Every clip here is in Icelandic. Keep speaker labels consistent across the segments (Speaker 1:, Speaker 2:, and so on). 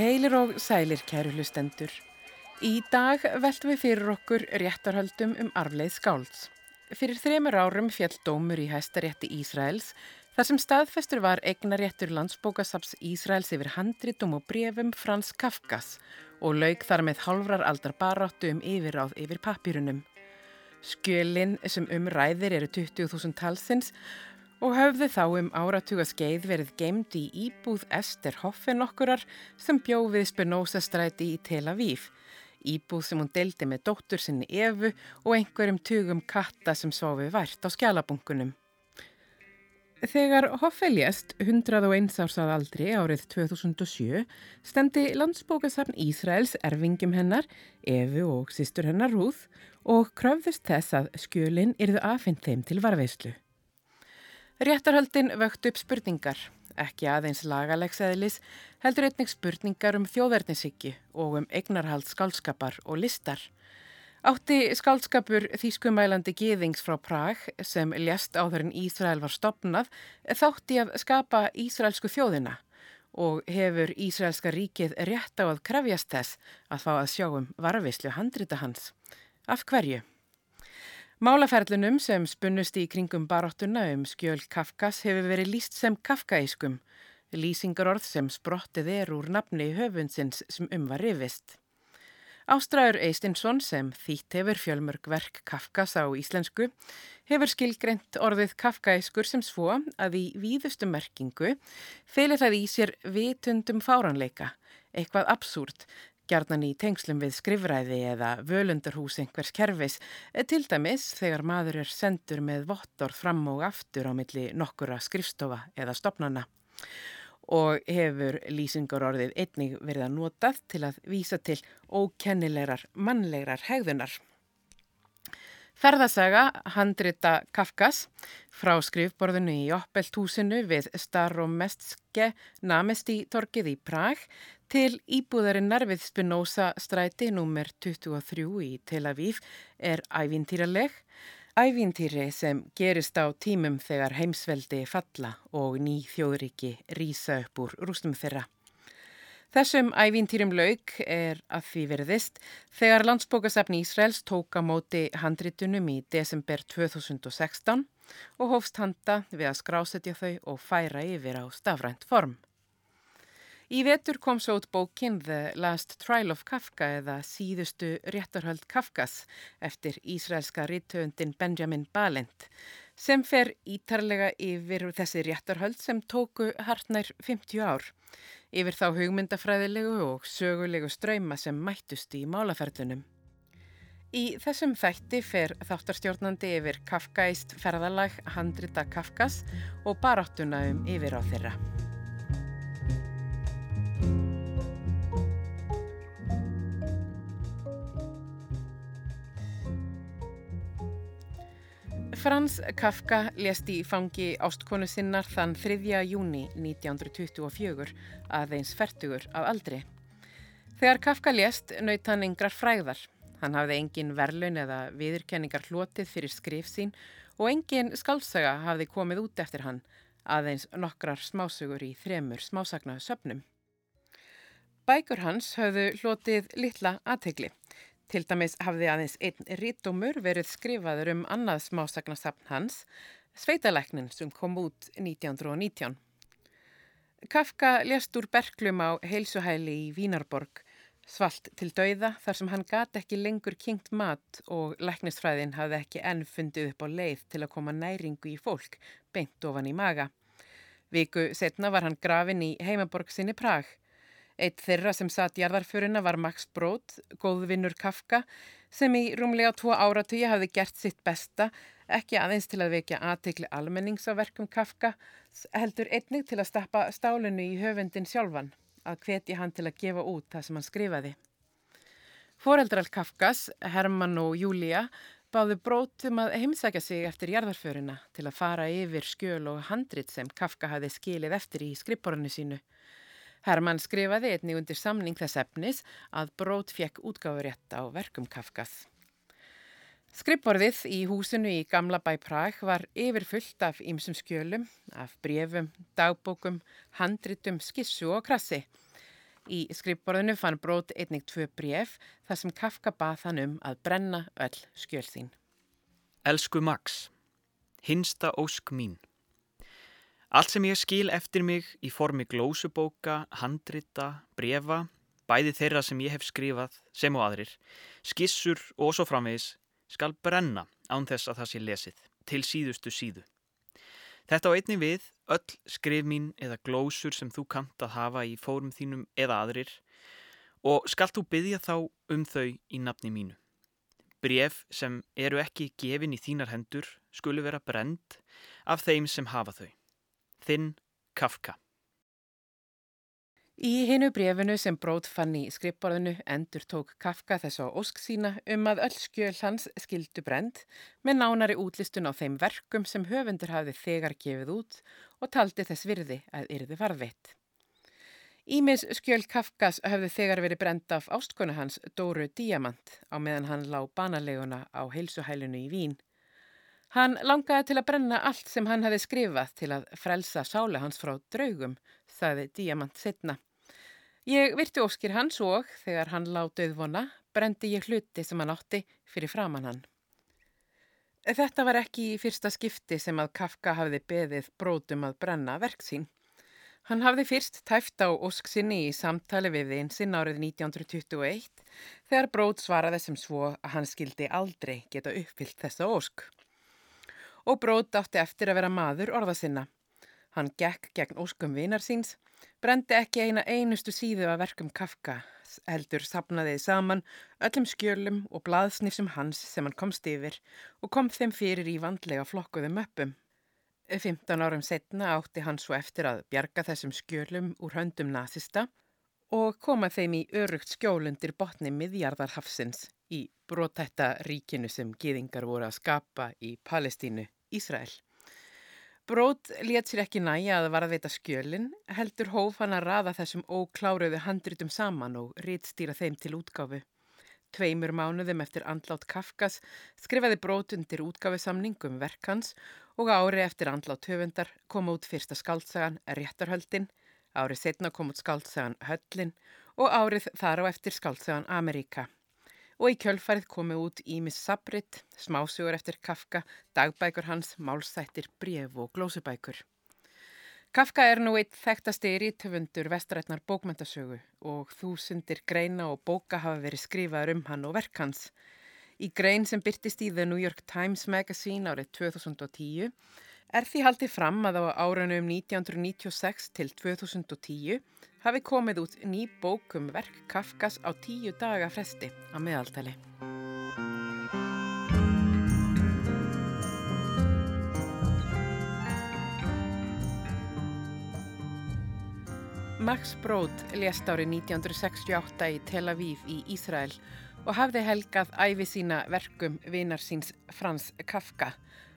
Speaker 1: Heilir og sælir kæru hlustendur. Í dag veltum við fyrir okkur réttarhöldum um arfleið skálds. Fyrir þremur árum fjall dómur í hæstarétti Ísraels þar sem staðfestur var eignaréttur landsbókasaps Ísraels yfir handritum og brefum Frans Kafkas og laug þar með halvrar aldar baráttu um yfirráð yfir papírunum. Skjölinn sem umræðir eru 20.000 talsins og höfðu þá um áratuga skeið verið gemd í íbúð Ester Hoffen okkurar sem bjófið Spinoza stræti í Tel Aviv. Íbúð sem hún deldi með dóttur sinni Evu og einhverjum tugum katta sem sófi vært á skjálabunkunum. Þegar Hoffe lést 101 ársað aldri árið 2007 stendi landsbókasafn Ísraels erfingum hennar, Evu og sýstur hennar Rúð og kröfðist þess að skjölinn yrðu aðfind þeim til varveislu. Réttarhöldin vökt upp spurningar, ekki aðeins lagalegseðlis, heldur einnig spurningar um þjóðverðnishyggju og um eignarhald skálskapar og listar. Átti skálskapur þýskumælandi Gýðings frá Prag sem lést áður en Ísrael var stopnað þátti að skapa Ísraelsku þjóðina og hefur Ísraelska ríkið rétt á að krefjast þess að fá að sjá um varvislu handrita hans. Af hverju? Málaferlunum sem spunnust í kringum baróttuna um skjöl Kafkas hefur verið líst sem kafkaískum, lýsingarorð sem sprottið er úr nafni höfundsins sem um var rivist. Ástræður Eistinsson sem þýtt hefur fjölmörg verk Kafkas á íslensku hefur skilgreynt orðið kafkaískur sem svo að í víðustu merkingu feilir það í sér vitundum fáranleika, eitthvað absúrt gjarnan í tengslum við skrifræði eða völundarhús einhvers kerfis, eh, til dæmis þegar maður er sendur með vottor fram og aftur á milli nokkura skrifstofa eða stopnana og hefur lýsingar orðið einnig verið að notað til að vísa til ókennilegar mannlegar hegðunar. Ferðasaga handrita Kafkas frá skrifborðinu í Oppelthúsinu við Staromestske namesti torkið í Prag til íbúðarinnar við Spinoza stræti nr. 23 í Tel Aviv er ævintýraleg. Ævintýri sem gerist á tímum þegar heimsveldi falla og ný þjóðriki rýsa upp úr rústum þeirra. Þessum ævintýrum lauk er að því veriðist þegar landsbókasafni Ísraels tók á móti handritunum í desember 2016 og hófst handa við að skrásetja þau og færa yfir á stafrænt form. Í vetur kom svo út bókin The Last Trial of Kafka eða síðustu réttarhöld Kafkas eftir ísraelska rittöndin Benjamin Balint sem fer ítarlega yfir þessi réttarhöld sem tóku hartnær 50 ár yfir þá hugmyndafræðilegu og sögulegu ströyma sem mættust í málaferðunum. Í þessum þætti fer þáttarstjórnandi yfir Kafkaist ferðalag handrita Kafkas og baráttuna um yfir á þeirra. Frans Kafka lést í fangi ástkonu sinnar þann 3. júni 1924 aðeins færtugur af aldri. Þegar Kafka lést naut hann yngrar fræðar. Hann hafði engin verlun eða viðurkenningar hlotið fyrir skrif sín og engin skálsaga hafði komið út eftir hann, aðeins nokkrar smásugur í þremur smásagnaðu söpnum. Bækur hans höfðu hlotið litla aðtegli. Til dæmis hafði aðeins einn rítumur verið skrifaður um annað smásagnasapn hans, Sveitalæknin sem kom út 1919. Kafka lést úr berglum á heilsuhæli í Vínarborg, svalt til dauða þar sem hann gati ekki lengur kingt mat og læknisfræðin hafði ekki enn fundið upp á leið til að koma næringu í fólk, beint ofan í maga. Viku setna var hann grafin í heimaborg sinni Prag. Eitt þeirra sem satt jarðarföruna var Max Brod, góðvinnur Kafka, sem í rúmlega tvo áratögi hafði gert sitt besta, ekki aðeins til að vekja aðteikli almennings á verkum Kafka, heldur einnig til að stappa stálinu í höfundin sjálfan, að hvetja hann til að gefa út það sem hann skrifaði. Fóreldral Kafkas, Herman og Júlia, báðu brótum að heimsækja sig eftir jarðarföruna til að fara yfir skjöl og handrit sem Kafka hafði skilið eftir í skrippborinu sínu. Hermann skrifaði einnig undir samning þess efnis að brót fekk útgáfurétt á verkum Kafkas. Skrippborðið í húsinu í Gamla bæ Prag var yfirfullt af ýmsum skjölum, af brefum, dagbókum, handritum, skissu og krassi. Í skrifborðinu fann Brót einnig tvö bref þar sem Kafka bað hann um að brenna öll skjöl sín.
Speaker 2: Elsku Max, hinsta ósk mín. Allt sem ég skil eftir mig í formi glósubóka, handrita, brefa, bæði þeirra sem ég hef skrifað sem og aðrir, skissur og svo framvegis skal brenna án þess að það sé lesið til síðustu síðu. Þetta á einni við öll skrif mín eða glósur sem þú kant að hafa í fórum þínum eða aðrir og skalt þú byggja þá um þau í nafni mínu. Bref sem eru ekki gefin í þínar hendur skulu vera brend af þeim sem hafa þau. Þinn Kafka.
Speaker 1: Í hinu brefinu sem Bróð fann í skrippborðinu endur tók Kafka þess á ósk sína um að öll skjöl hans skildu brend með nánari útlistun á þeim verkum sem höfundur hafði þegar gefið út og taldi þess virði að yrði varðveitt. Ímis skjöl Kafkas hafði þegar verið brend af ástkonu hans Dóru Díamant á meðan hann lá banaleguna á heilsuhælunu í Vín. Hann langaði til að brenna allt sem hann hafi skrifað til að frelsa sále hans frá draugum, sagði Díamant setna. Ég virti óskir hans og, þegar hann látið vona, brendi ég hluti sem hann átti fyrir framann hann. Þetta var ekki í fyrsta skipti sem að Kafka hafði beðið brótum að brenna verk sín. Hann hafði fyrst tæft á ósk sinni í samtali við einsinn árið 1921 þegar brót svaraði sem svo að hann skildi aldrei geta uppfyllt þessa ósk. Og brót átti eftir að vera maður orða sinna. Hann gekk gegn óskum vinar síns brendi ekki eina einustu síðu að verkum Kafka, heldur sapnaðið saman öllum skjölum og blaðsnifsum hans sem hann komst yfir og kom þeim fyrir í vandlega flokkuðum öppum. 15 árum setna átti hann svo eftir að bjarga þessum skjölum úr höndum nazista og koma þeim í örugt skjólundir botni miðjarðarhafsins í brotætta ríkinu sem gýðingar voru að skapa í Palestínu, Ísrael. Brót let sér ekki næja að varðveita skjölin, heldur hóf hann að rafa þessum ókláruðu handritum saman og rítstýra þeim til útgáfu. Tveimur mánuðum eftir andlátt Kafkas skrifaði Brót undir útgáfusamningum verkans og ári eftir andlátt höfundar kom út fyrsta skaldsagan Réttarhöldin, árið setna kom út skaldsagan Höllin og árið þar á eftir skaldsagan Amerika og í kjölfarið komi út Ímis Sabrit, smásugur eftir Kafka, dagbækur hans, málsættir, bref og glósubækur. Kafka er nú eitt þekktasti rítöfundur vestrætnar bókmyndasögu og þúsundir greina og bóka hafa verið skrifaður um hann og verk hans. Í grein sem byrtist í The New York Times Magazine árið 2010 er því haldið fram að á árunum 1996 til 2010 hafi komið út ný bókum verk Kafkas á tíu daga fresti á meðaltali. Max Brod lést árið 1968 í Tel Aviv í Ísrael og hafði helgað æfi sína verkum vinar síns Frans Kafka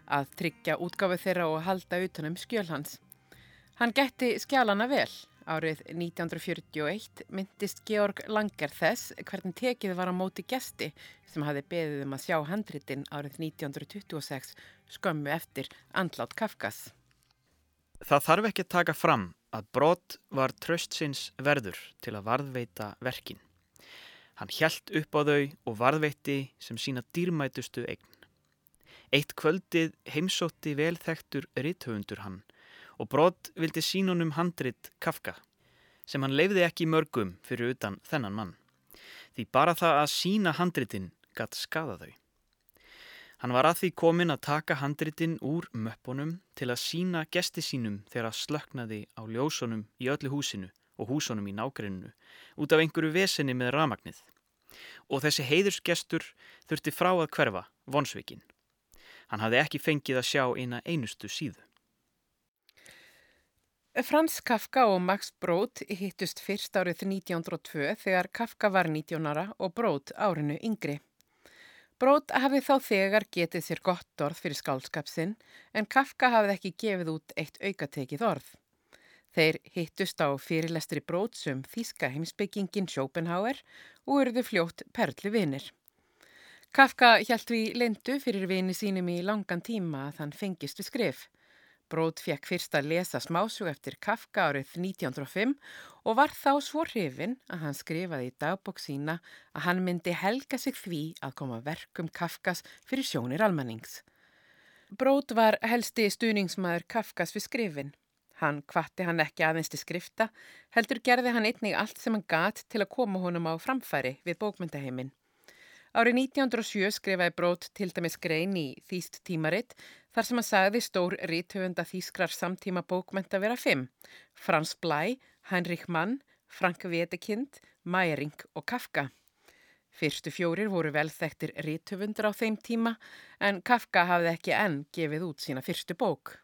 Speaker 1: að tryggja útgáfu þeirra og halda utanum skjölhans. Hann getti skjálana vel Árið 1941 myndist Georg Langer þess hvernig tekið var á móti gesti sem hafi beðið um að sjá handritin árið 1926 skömmu eftir andlátt Kafkas.
Speaker 2: Það þarf ekki að taka fram að brot var tröstsins verður til að varðveita verkin. Hann hjælt upp á þau og varðveiti sem sína dýrmætustu eign. Eitt kvöldið heimsótti velþektur rithöfundur hann og brot vildi sínunum handrit Kafka sem hann leifði ekki mörgum fyrir utan þennan mann. Því bara það að sína handritin gatt skada þau. Hann var að því komin að taka handritin úr möppunum til að sína gesti sínum þegar að slöknaði á ljósunum í öllu húsinu og húsunum í nágrinu út af einhverju veseni með ramagnið. Og þessi heiðursgestur þurfti frá að hverfa vonsvikin. Hann hafði ekki fengið að sjá eina einustu síðu.
Speaker 1: Frans Kafka og Max Brod hittust fyrst árið 1902 þegar Kafka var 19 ára og Brod árinu yngri. Brod hafið þá þegar getið sér gott orð fyrir skálskapsinn en Kafka hafið ekki gefið út eitt aukatekið orð. Þeir hittust á fyrirlestri Brodsum þíska heimsbyggingin Schopenhauer og urðu fljótt perli vinir. Kafka hjælt við lindu fyrir vini sínum í langan tíma að hann fengist við skrif. Bróð fekk fyrst að lesa smásug eftir Kafka árið 1905 og var þá svo hrifin að hann skrifaði í dagbók sína að hann myndi helga sig því að koma verkum Kafkas fyrir sjónir almennings. Bróð var helsti stuðningsmaður Kafkas við skrifin. Hann kvatti hann ekki aðeins til skrifta, heldur gerði hann einnig allt sem hann gat til að koma honum á framfæri við bókmyndaheimin. Árið 1907 skrifaði Brót til dæmis grein í Þýst tímaritt þar sem hann sagði stór rítöfunda þýskrar samtíma bókmenta vera fimm. Frans Blæ, Heinrich Mann, Frank Wedekind, Mæring og Kafka. Fyrstu fjórir voru velþektir rítöfundur á þeim tíma en Kafka hafði ekki enn gefið út sína fyrstu bók.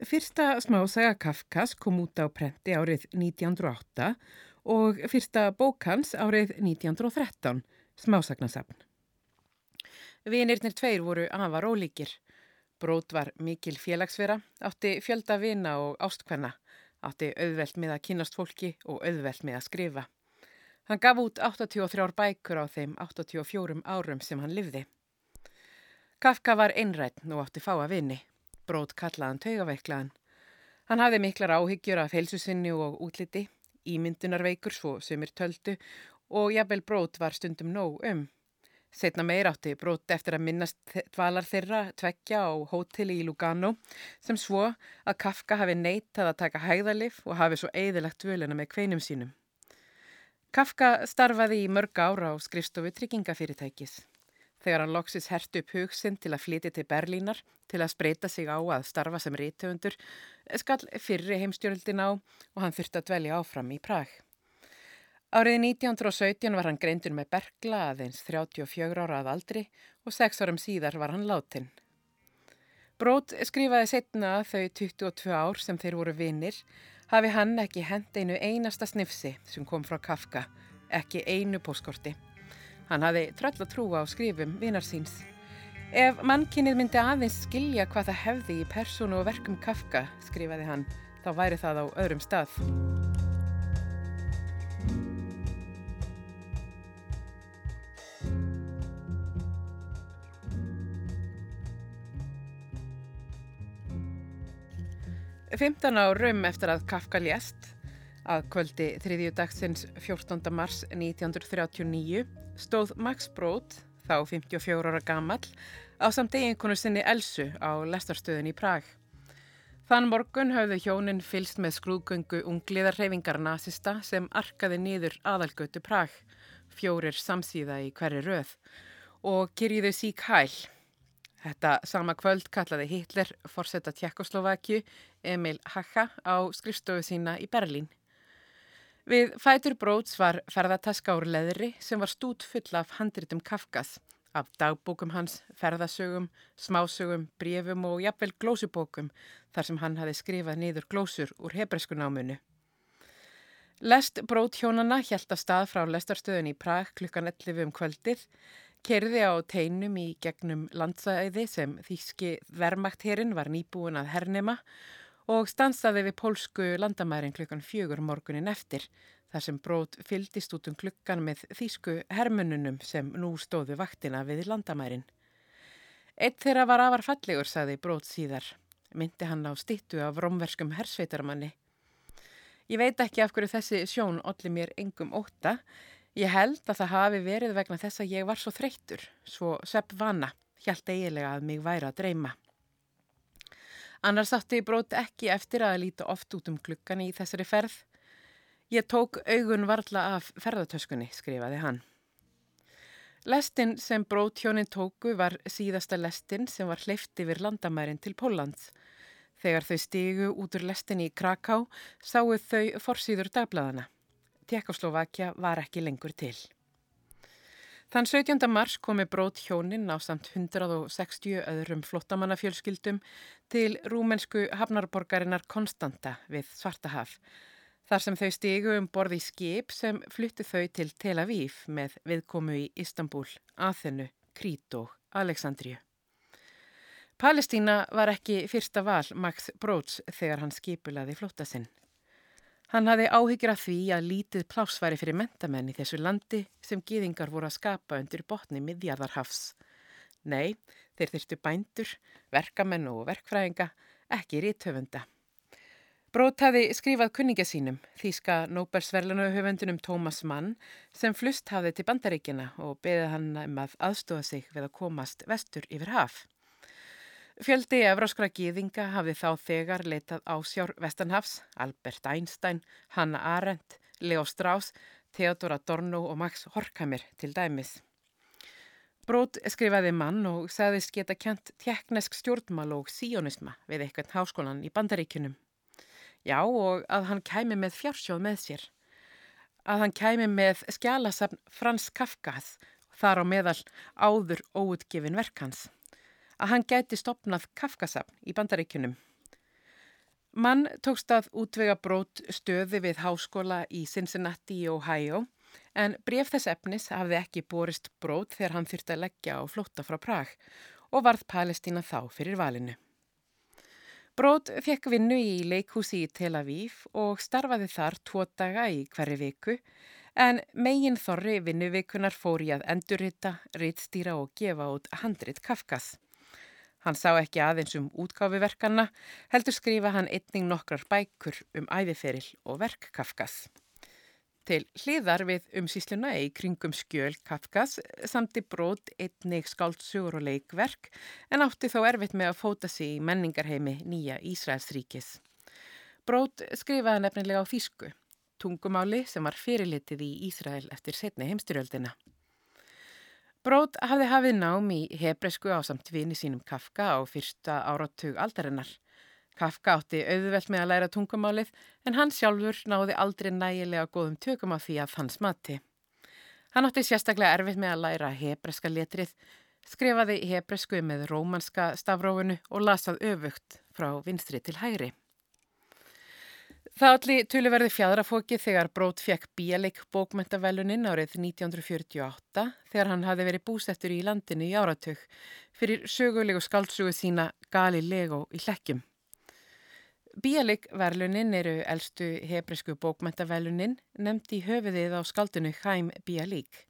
Speaker 1: Fyrsta smásaga Kafkas kom út á prenti árið 1908 og fyrsta bókans árið 1913 smásagnasafn. Vinirnir tveir voru afar ólíkir. Brót var mikil félagsvera, átti fjölda vina og ástkvenna, átti auðvelt með að kynast fólki og auðvelt með að skrifa. Hann gaf út 83 bækur á þeim 84 árum sem hann livði. Kafka var einrætt og átti fáa vini. Brót kallaðan taugaveiklaðan. Hann hafði miklar áhyggjur af helsusinni og útliti, ímyndunarveikur svo sem er töldu og jafnvel brót var stundum nóg um. Setna meir átti brót eftir að minnast dvalar þeirra tvekja á hóteli í Lugano sem svo að Kafka hafi neytað að taka hæðalif og hafi svo eðilagt völuna með kveinum sínum. Kafka starfaði í mörg ára á skrifstofu tryggingafyrirtækis. Þegar hann loksis hertu upp hugsin til að flytja til Berlínar til að spreita sig á að starfa sem rítöfundur skall fyrri heimstjórildin á og hann þurfti að dvelja áfram í Prag. Árið 1917 var hann greindur með bergla aðeins 34 ára að aldri og 6 árum síðar var hann látin. Brót skrifaði setna þau 22 ár sem þeir voru vinnir hafi hann ekki hend einu einasta snifsi sem kom frá Kafka, ekki einu póskorti. Hann hafi tröll að trúa á skrifum vinar síns. Ef mannkinnið myndi aðeins skilja hvað það hefði í persónu og verkum Kafka, skrifaði hann, þá væri það á öðrum stað. 15 árum eftir að Kafka lést, að kvöldi þriðju dagsins 14. mars 1939, stóð Max Brod, þá 54 ára gammal, á samt eiginkonu sinni Elsu á lestarstöðun í Prag. Þann morgun hafðu hjónin fylst með skrúðgöngu ungliðarhefingar nazista sem arkaði niður aðalgötu Prag, fjórir samsíða í hverju röð, og kyrjiðu sík hæl. Þetta sama kvöld kallaði Hitler forsetta Tjekkoslovakju Emil Hacha á skrifstofu sína í Berlín. Við fætur bróts var ferðataska úr leðri sem var stút full af handritum Kafkas, af dagbókum hans, ferðasögum, smásögum, brefum og jafnvel glósubókum þar sem hann hafi skrifað niður glósur úr hebreyskunámunu. Lest brót hjónana hjælt að stað frá lestarstöðun í Prag klukkan 11 um kvöldið Kerði á teinum í gegnum landsæði sem þýski vermakterinn var nýbúin að hernema og stansaði við pólsku landamærin klukkan fjögur morgunin eftir þar sem brót fyldist út um klukkan með þýsku hermununum sem nú stóðu vaktina við landamærin. Eitt þeirra var afar fallegur, saði brót síðar. Myndi hann á stittu af romverskum hersveitarmanni. Ég veit ekki af hverju þessi sjón olli mér engum óta Ég held að það hafi verið vegna þess að ég var svo þreyttur, svo sepp vana, hjælt eiginlega að mig væri að dreyma. Annars átti brót ekki eftir að líta oft út um klukkan í þessari ferð. Ég tók augun varla af ferðartöskunni, skrifaði hann. Lestin sem brótjónin tóku var síðasta lestin sem var hleyft yfir landamærin til Póllands. Þegar þau stigu út úr lestin í Kraká sáu þau forsýður dagbladana. Tjekkoslovakia var ekki lengur til. Þann 17. mars komi brót hjónin á samt 160 öðrum flottamannafjölskyldum til rúmensku hafnarborgarinnar Konstanta við Svartahaf, þar sem þau stigu um borði skip sem flyttu þau til Tel Aviv með viðkomu í Istanbul, Aþenu, Krít og Aleksandriju. Palestína var ekki fyrsta val Max Bróts þegar hann skipulaði flottasinn. Hann hafði áhyggjur af því að lítið plásværi fyrir mentamenn í þessu landi sem gýðingar voru að skapa undir botni miðjarðarhafs. Nei, þeir þyrstu bændur, verkamenn og verkfræðinga ekki ríthöfunda. Brót hafi skrifað kunningja sínum, þýska Nóbersverðlanuhöfundunum Tómas Mann, sem flust hafði til bandaríkina og beði hann um að aðstóða sig við að komast vestur yfir haf. Fjöldi evráskra gýðinga hafði þá þegar leitað ásjár Vestanhafs, Albert Einstein, Hanna Arendt, Leo Strauss, Theodor Adorno og Max Horkheimer til dæmis. Brót skrifaði mann og sagðist geta kjent teknesk stjórnmál og síonisma við eitthvað háskólan í bandaríkunum. Já og að hann kæmi með fjársjóð með sér. Að hann kæmi með skjálasafn Frans Kafkað þar á meðal áður óutgefin verkans. Að hann gæti stopnað Kafkasafn í bandaríkunum. Mann tókst að útvega brót stöði við háskóla í Cincinnati í Ohio en bref þess efnis hafði ekki borist brót þegar hann þurfti að leggja á flótta frá Prag og varð Palestína þá fyrir valinu. Brót fekk vinnu í leikhúsi í Tel Aviv og starfaði þar tvo daga í hverju viku en megin þorri vinnuvikunar fór í að endurrita, rittstýra og gefa út handrit Kafkas. Hann sá ekki aðeins um útgáfiverkanna, heldur skrifa hann einning nokkrar bækur um æðiferil og verk Kafkas. Til hliðar við umsýsluna í kringum skjöl Kafkas samti brót einnig skáltsugur og leikverk en átti þó erfitt með að fóta sig í menningarheimi nýja Ísraelsríkis. Brót skrifaði nefnilega á þýsku, tungumáli sem var fyrirlitið í Ísrael eftir setni heimstyrjöldina. Brót hafði hafið nám í hebresku á samt vini sínum Kafka á fyrsta áratug aldarinnar. Kafka átti auðvelt með að læra tungumálið en hann sjálfur náði aldrei nægilega góðum tökum á því að hans mati. Hann átti sérstaklega erfitt með að læra hebreska letrið, skrifaði hebresku með rómanska stafrófunu og lasað öfugt frá vinstri til hægri. Það allir töluverði fjadrafóki þegar Brót fekk bíaleik bókmentaveluninn árið 1948 þegar hann hafi verið búsettur í landinu í áratug fyrir sögulegu skaldsugu sína Galilego í hlekkjum. Bíalik-verlunin eru eldstu hebrisku bókmentavelunin nefnd í höfuðið á skaldinu Hæm Bíalik.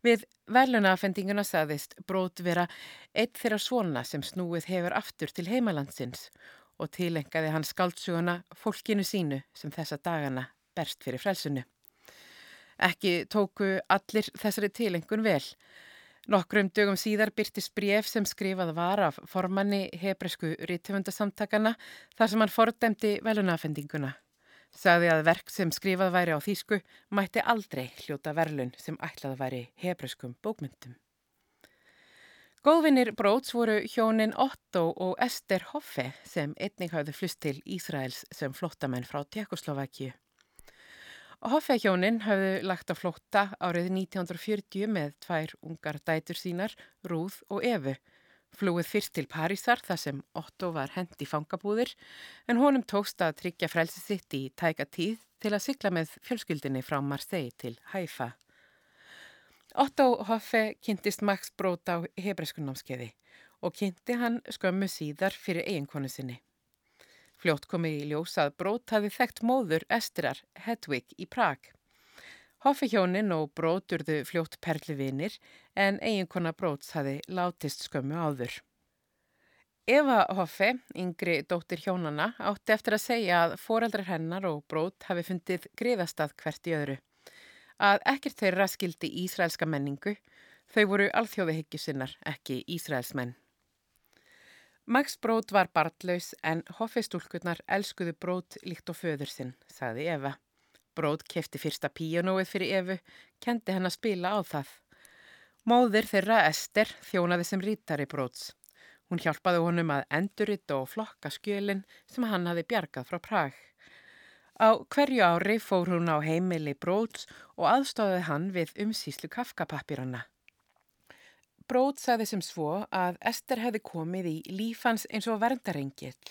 Speaker 1: Við verlunafendinguna saðist brót vera eitt þeirra svona sem snúið hefur aftur til heimalandsins og tilengaði hann skaldsuguna fólkinu sínu sem þessa dagana berst fyrir frelsunu. Ekki tóku allir þessari tilengun vel. Nokkrum dögum síðar byrtist bref sem skrifað var af formanni hebresku rítufundasamtakana þar sem hann fordæmdi velunafendinguna. Sagði að verk sem skrifað væri á þýsku mætti aldrei hljóta verlun sem ætlað væri hebreskum bókmyndum. Góðvinnir bróts voru hjónin Otto og Ester Hoffe sem einnig hafði flust til Ísraels sem flottamenn frá Tjekkoslovækju. Hoffehjónin hafðu lagt á flótta árið 1940 með tvær ungar dætur sínar, Rúð og Efu. Flúið fyrst til Parísar þar sem Otto var hend í fangabúðir en honum tókst að tryggja frelsi sitt í tæka tíð til að sykla með fjölskyldinni frá Marseille til Haifa. Otto Hoffe kynntist Max Brót á hebreyskunnámskeiði og kynnti hann skömmu síðar fyrir eiginkonu sinni. Fljótt komi í ljós að Brót hafi þekkt móður Estrar Hedvig í Prag. Hoffihjónin og Brót urðu fljótt perlivinir en eiginkona Bróts hafi látist skömmu áður. Eva Hoffe, yngri dóttir hjónana, átti eftir að segja að foreldrar hennar og Brót hafi fundið griðastað hvert í öðru. Að ekkert þeirra skildi ísraelska menningu, þau voru alþjóðihyggisinnar, ekki ísraelsmenn. Max Brót var barndlaus en hoffistúlkurnar elskuðu Brót líkt og föður sinn, sagði Eva. Brót kefti fyrsta píjónóið fyrir Evu, kendi henn að spila á það. Móðir þeirra Ester þjónaði sem rítari Bróts. Hún hjálpaði honum að endurita og flokka skjölinn sem hann hafi bjargað frá Prag. Á hverju ári fór hún á heimili Bróts og aðstóði hann við umsýslu kafkapappiranna. Brót sagði sem svo að Ester hefði komið í lífans eins og verndarengill,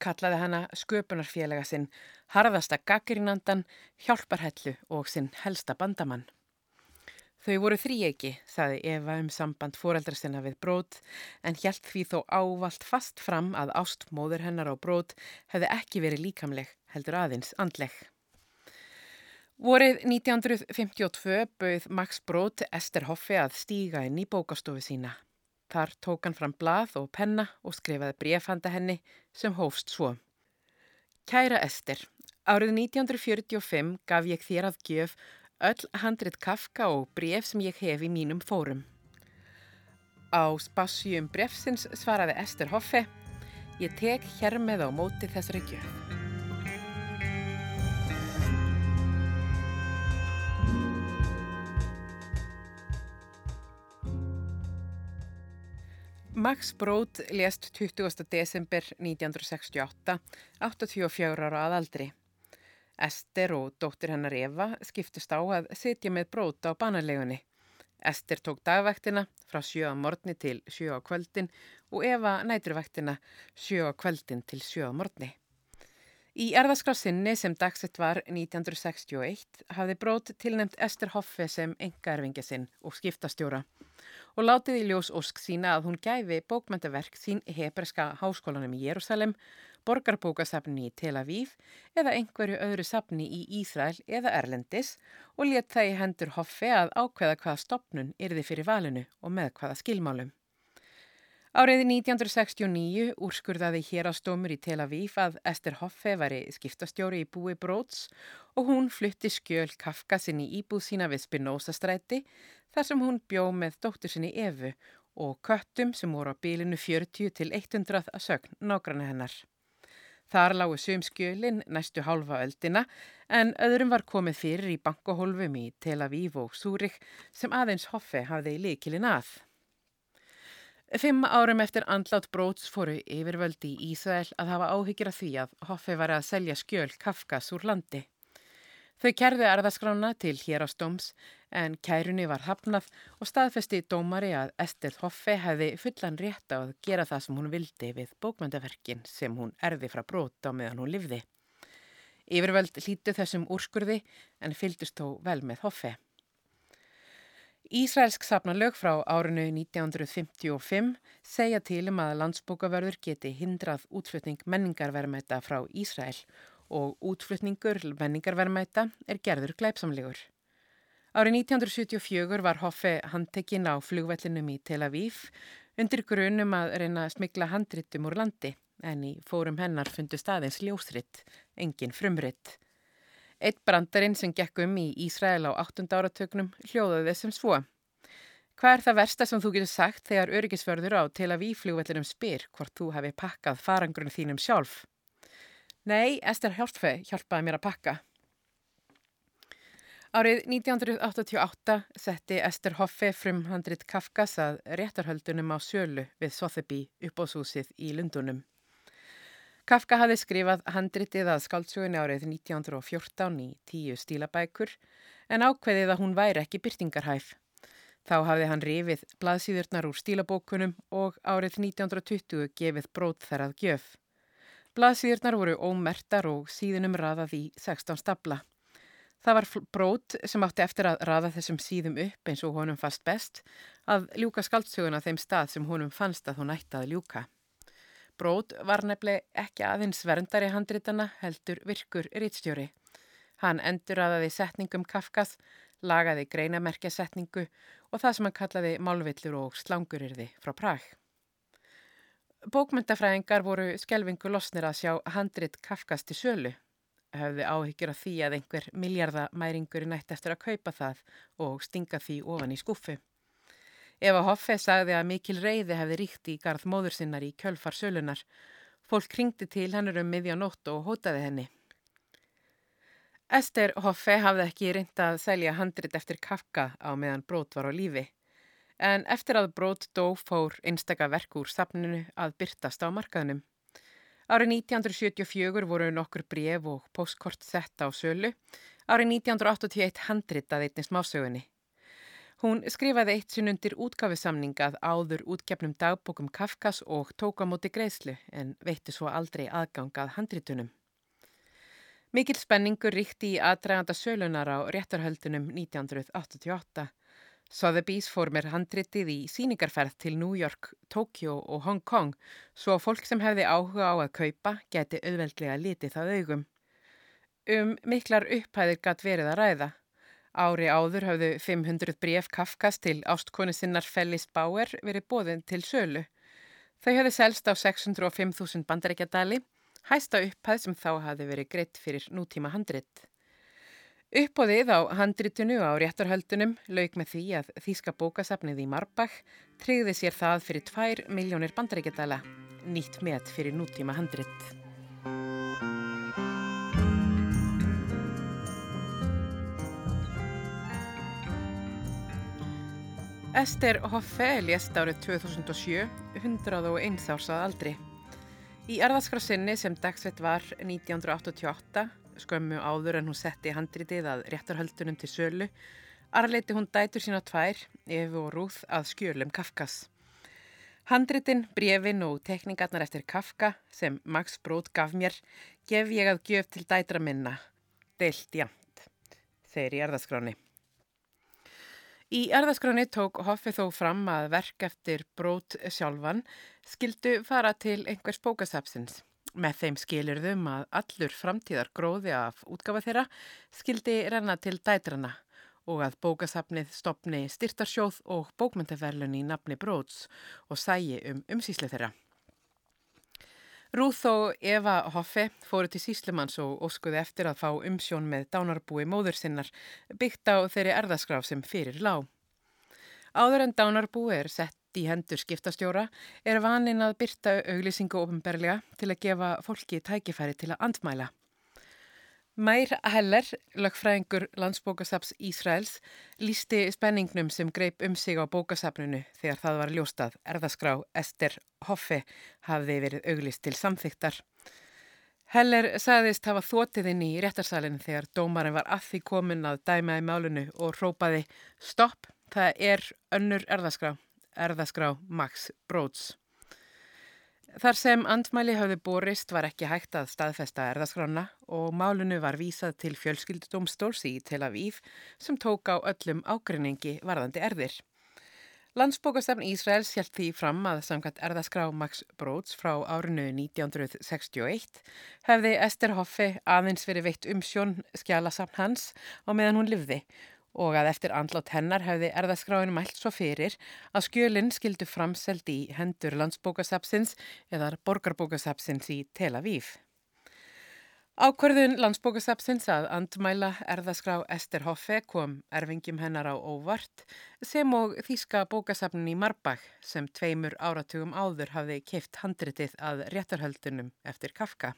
Speaker 1: kallaði hana sköpunarfélaga sinn, harðasta gaggrinandan, hjálparhellu og sinn helsta bandamann. Þau voru þríegi, sagði Eva um samband fóreldra sinna við Brót, en hjælt því þó ávalt fast fram að ástmóður hennar á Brót hefði ekki verið líkamleg, heldur aðeins andleg. Vorið 1952 bauð Max Brot Ester Hoffi að stíga inn í bókastofu sína. Þar tók hann fram blað og penna og skrifaði brefhanda henni sem hófst svo. Kæra Ester, árið 1945 gaf ég þér að gjöf öll handrit kafka og bref sem ég hef í mínum fórum. Á spásjum brefsins svaraði Ester Hoffe, ég tek hér með á móti þessari gjöf. Max Brod lést 20. desember 1968, 84 ára að aldri. Ester og dóttir hennar Eva skiptust á að sitja með Brod á banarlegunni. Ester tók dagvæktina frá sjö á morgni til sjö á kvöldin og Eva næturvæktina sjö á kvöldin til sjö á morgni. Í erðaskrafsinni sem dagsett var 1961 hafði Brod tilnemt Ester Hoffe sem engaerfingja sinn og skiptastjóra og látið í ljós ósk sína að hún gæfi bókmæntaverk sín hebreska háskólanum í Jérúsalem, borgarbókasafni í Tel Aviv eða einhverju öðru safni í Ísrael eða Erlendis og let það í hendur Hoffe að ákveða hvaða stopnun yrði fyrir valinu og með hvaða skilmálum. Árið 1969 úrskurðaði hérastómur í Tel Aviv að Ester Hoffe væri skiptastjóri í búi Bróts og hún flutti skjöl Kafka sinni íbúð sína við Spinoza stræti þar sem hún bjó með dóttur sinni Evu og köttum sem voru á bílinu 40 til 100 að sögn nágranna hennar. Þar lágu sum skjölin næstu hálfa öldina en öðrum var komið fyrir í bankahólfum í Tel Aviv og Súrik sem aðeins Hoffe hafði líkilin að. Fimm árum eftir andlát bróts fóru yfirvöldi í Ísrael að hafa áhyggjur af því að Hoffe var að selja skjöl Kafkas úr landi. Þau kerðu erðaskrána til hér á stóms en kærunni var hafnað og staðfesti dómari að Ester Hoffe hefði fullan rétt á að gera það sem hún vildi við bókmyndaverkin sem hún erði frá brót á meðan hún livði. Yfirvöld lítu þessum úrskurði en fyldust þó vel með Hoffe. Ísraelsk safnalög frá árinu 1955 segja til um að landsbókaverður geti hindrað útflutning menningarverðmæta frá Ísrael og útflutningur menningarverðmæta er gerður glæpsamlegur. Árið 1974 var Hoffe handtekinn á flugvellinum í Tel Aviv undir grunum að reyna að smigla handrittum úr landi en í fórum hennar fundu staðins ljósritt, engin frumritt. Eitt brandarinn sem gekk um í Ísrael á 8. áratögnum hljóðaði þessum svo. Hvað er það versta sem þú getur sagt þegar öryggisförður á Tel Aviv flugvellinum spyr hvort þú hefði pakkað farangrunum þínum sjálf? Nei, Ester Hjálpfe hjálpaði mér að pakka. Árið 1988 setti Ester Hoffe frumhandrit Kafkas að réttarhöldunum á sjölu við Sotheby uppbóðshúsið í Lundunum. Kafka hafi skrifað handritið að skáltsugunni árið 1914 í tíu stílabækur en ákveðið að hún væri ekki byrtingarhæf. Þá hafði hann rifið blaðsýðurnar úr stílabókunum og árið 1920 gefið brót þar að gjöf. Blaðsýðurnar voru ómertar og síðunum raðað í 16 stabla. Það var brót sem átti eftir að raða þessum síðum upp eins og honum fast best að ljúka skaldsöguna þeim stað sem honum fannst að hún ætti að ljúka. Brót var nefnileg ekki aðeins verndari handritana heldur virkur rítstjóri. Hann endur aðaði setningum Kafkas, lagaði greinamerkja setningu og það sem hann kallaði málvillur og slangurirði frá Prag. Bókmyndafræðingar voru skjelvingu losnir að sjá handrit Kafkast í sölu. Hefði áhyggjur af því að einhver miljardamæringur nætt eftir að kaupa það og stinga því ofan í skuffu. Eva Hoffe sagði að mikil reyði hefði ríkt í garð móður sinnar í kjölfar sölunar. Fólk kringdi til hennur um miðjanótt og hótaði henni. Ester Hoffe hafði ekki reynda að selja handrit eftir Kafka á meðan brót var á lífi en eftir að brót dó fór einstaka verk úr safninu að byrtast á markaðnum. Árið 1974 voru nokkur bref og postkort sett á sölu, árið 1981 handritað einnig smásögunni. Hún skrifaði eitt sinn undir útgafisamningað áður útgefnum dagbókum Kafkas og tók á móti greiðslu en veitti svo aldrei aðgangað handritunum. Mikil spenningur ríkti í aðdraganda sölunar á réttarhöldunum 1988 Sotheby's fór mér handritið í síningarferð til New York, Tokyo og Hong Kong svo fólk sem hefði áhuga á að kaupa geti auðveldlega litið það augum. Um miklar upphæðir gatt verið að ræða. Ári áður hafðu 500 bref Kafkas til ástkonu sinnar Fellis Bauer verið bóðin til sölu. Þau hefði selst á 605.000 bandarækjadali, hæsta upphæð sem þá hafði verið greitt fyrir nútíma handrit. Uppóðið á handritinu á réttarhöldunum lauk með því að Þíska bókasafnið í Marbach tryggði sér það fyrir 2 miljónir bandaríkjadala, nýtt með fyrir nútíma handrit. Ester Hoffe lést árið 2007, 101 árs að aldri. Í erðaskrassinni sem dagsveit var 1988 skömmu áður en hún setti handritið að réttarhöldunum til sölu, arleiti hún dætur sína tvær, Efi og Rúð, að skjölum Kafkas. Handritin, brefin og tekningarnar eftir Kafka sem Max Bróð gaf mér gef ég að gjöf til dætra minna, deilt jæmt, þeir í erðaskráni. Í erðaskráni tók Hoffi þó fram að verk eftir Bróð sjálfan skildu fara til einhvers bókasapsins. Með þeim skilirðum að allur framtíðar gróði af útgafa þeirra skildi renna til dætrana og að bókasafnið stopni styrtarsjóð og bókmyndaferlun í nafni Bróts og sægi um umsýsli þeirra. Rúð og Eva Hoffe fóru til síslimanns og óskuði eftir að fá umsjón með dánarbúi móður sinnar byggt á þeirri erðaskraf sem fyrir lág. Áður en dánarbúi er sett í hendur skiptastjóra er vanin að byrta auglýsingu ofinberlega til að gefa fólki tækifæri til að andmæla. Mær Heller, lögfræðingur landsbókasaps Ísraels, lísti spenningnum sem greip um sig á bókasapnunu þegar það var ljóstað erðaskrá Ester Hoffe hafði verið auglýst til samþyktar. Heller sagðist hafa þótið inn í réttarsalinn þegar dómarinn var að því komin að dæma í málunu og rópaði Stopp, það er önnur erðaskrá erðaskrá Max Bróts. Þar sem andmæli hafði borist var ekki hægt að staðfesta erðaskrána og málunu var vísað til fjölskyldudómstóls í Tel Aviv sem tók á öllum ágrinningi varðandi erðir. Landsbókastafn Ísraels hjælt því fram að samkvæmt erðaskrá Max Bróts frá árinu 1961 hefði Ester Hoffi aðeins verið veitt umsjón skjala samt hans á meðan hún livði og að eftir andlátt hennar hefði erðaskráin mælt svo fyrir að skjölinn skildu framselt í hendur landsbókasapsins eða borgarbókasapsins í Tel Aviv. Ákverðun landsbókasapsins að andmæla erðaskrá Ester Hoffe kom erfingjum hennar á óvart sem og þýska bókasapnin í Marbach sem tveimur áratugum áður hafði keift handritið að réttarhöldunum eftir Kafka.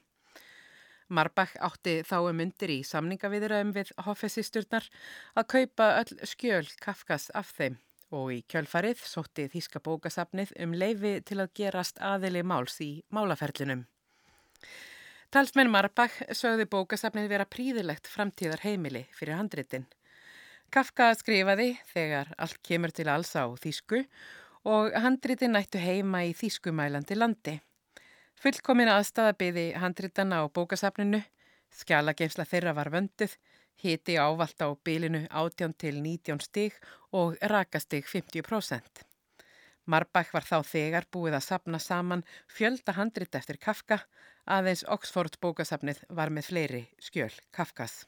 Speaker 1: Marbach átti þá um undir í samningaviðraðum við Hoffesisturnar að kaupa öll skjöl Kafkas af þeim og í kjölfarið sótti Þíska bókasafnið um leifi til að gerast aðili máls í málaferlinum. Talsmenn Marbach sögði bókasafnið vera príðilegt framtíðar heimili fyrir handritin. Kafka skrifaði þegar allt kemur til alls á Þísku og handritin nættu heima í Þískumælandi landi. Fullkomin aðstæða byði handritana á bókasafninu, skjalageimsla þeirra var vönduð, hiti ávalt á bylinu 18 til 19 stig og rakastig 50%. Marbach var þá þegar búið að sapna saman fjölda handrit eftir Kafka, aðeins Oxford bókasafnið var með fleiri skjöl Kafkas.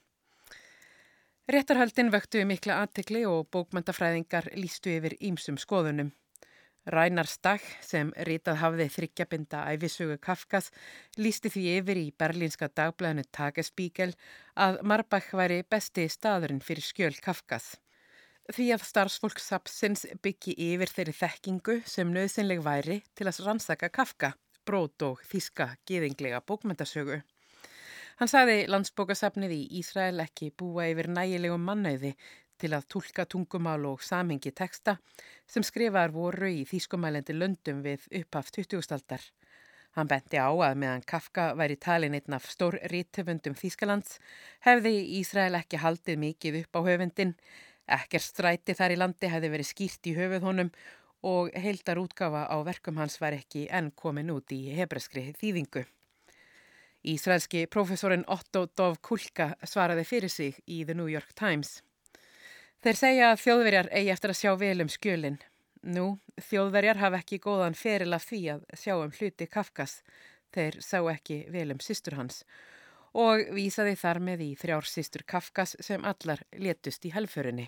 Speaker 1: Réttarhöldin vöktu mikla aðtikli og bókmöntafræðingar lístu yfir ímsum skoðunum. Rænar Stach sem rítað hafði þryggjabinda æfisugu Kafkas lísti því yfir í berlínska dagblæðinu Tagesspiegel að Marbach væri besti staðurinn fyrir skjöl Kafkas. Því að starfsfólksapsins byggi yfir þeirri þekkingu sem nöðsynleg væri til að rannsaka Kafka, brót og þíska geðinglega bókmyndasögu. Hann sagði landsbókasafnið í Ísrael ekki búa yfir nægilegum mannauði til að tólka tungumál og samingi teksta sem skrifaðar voru í þýskumælendi löndum við upphaf 20. Hann benti á að meðan Kafka væri talin einn af stór rítöfundum Þýskalands hefði Ísrael ekki haldið mikið upp á höfundin, ekkert stræti þar í landi hefði verið skýrt í höfuð honum og heildar útgafa á verkum hans var ekki enn komin út í hebreskri þýðingu. Ísraelski profesorinn Otto Dov Kulka svaraði fyrir sig í The New York Times. Þeir segja að þjóðverjar eigi eftir að sjá vel um skjölinn. Nú, þjóðverjar hafa ekki góðan feril af því að sjá um hluti Kafkas. Þeir sá ekki vel um sýstur hans. og vísaði þar með í þrjársýstur Kafkas sem allar letust í helförinni.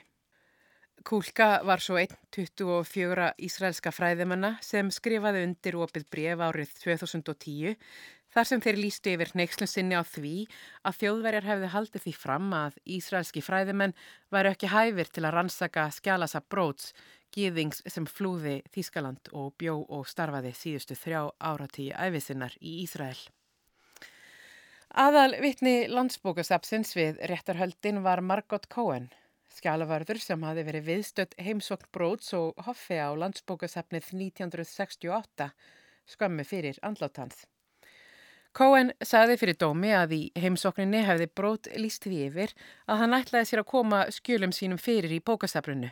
Speaker 1: Kúlka var svo einn 24 ísraelska fræðimanna sem skrifaði undir opið bref árið 2010 þar sem þeir lístu yfir neykslun sinni á því að þjóðverjar hefði haldið því fram að ísraelski fræðimenn væri ekki hæfir til að rannsaka skjálasa bróts, gýðings sem flúði Þískaland og bjó og starfaði síðustu þrjá áratíu æfisinnar í Ísrael. Aðal vittni landsbókasapsins við réttarhöldin var Margot Cohen, skjálavarður sem hafi verið viðstött heimsokn bróts og hoffi á landsbókasapnið 1968 skömmu fyrir andlátans. Cohen saði fyrir dómi að í heimsokninni hefði brót líst því yfir að hann ætlaði sér að koma skjölum sínum fyrir í bókasapninu,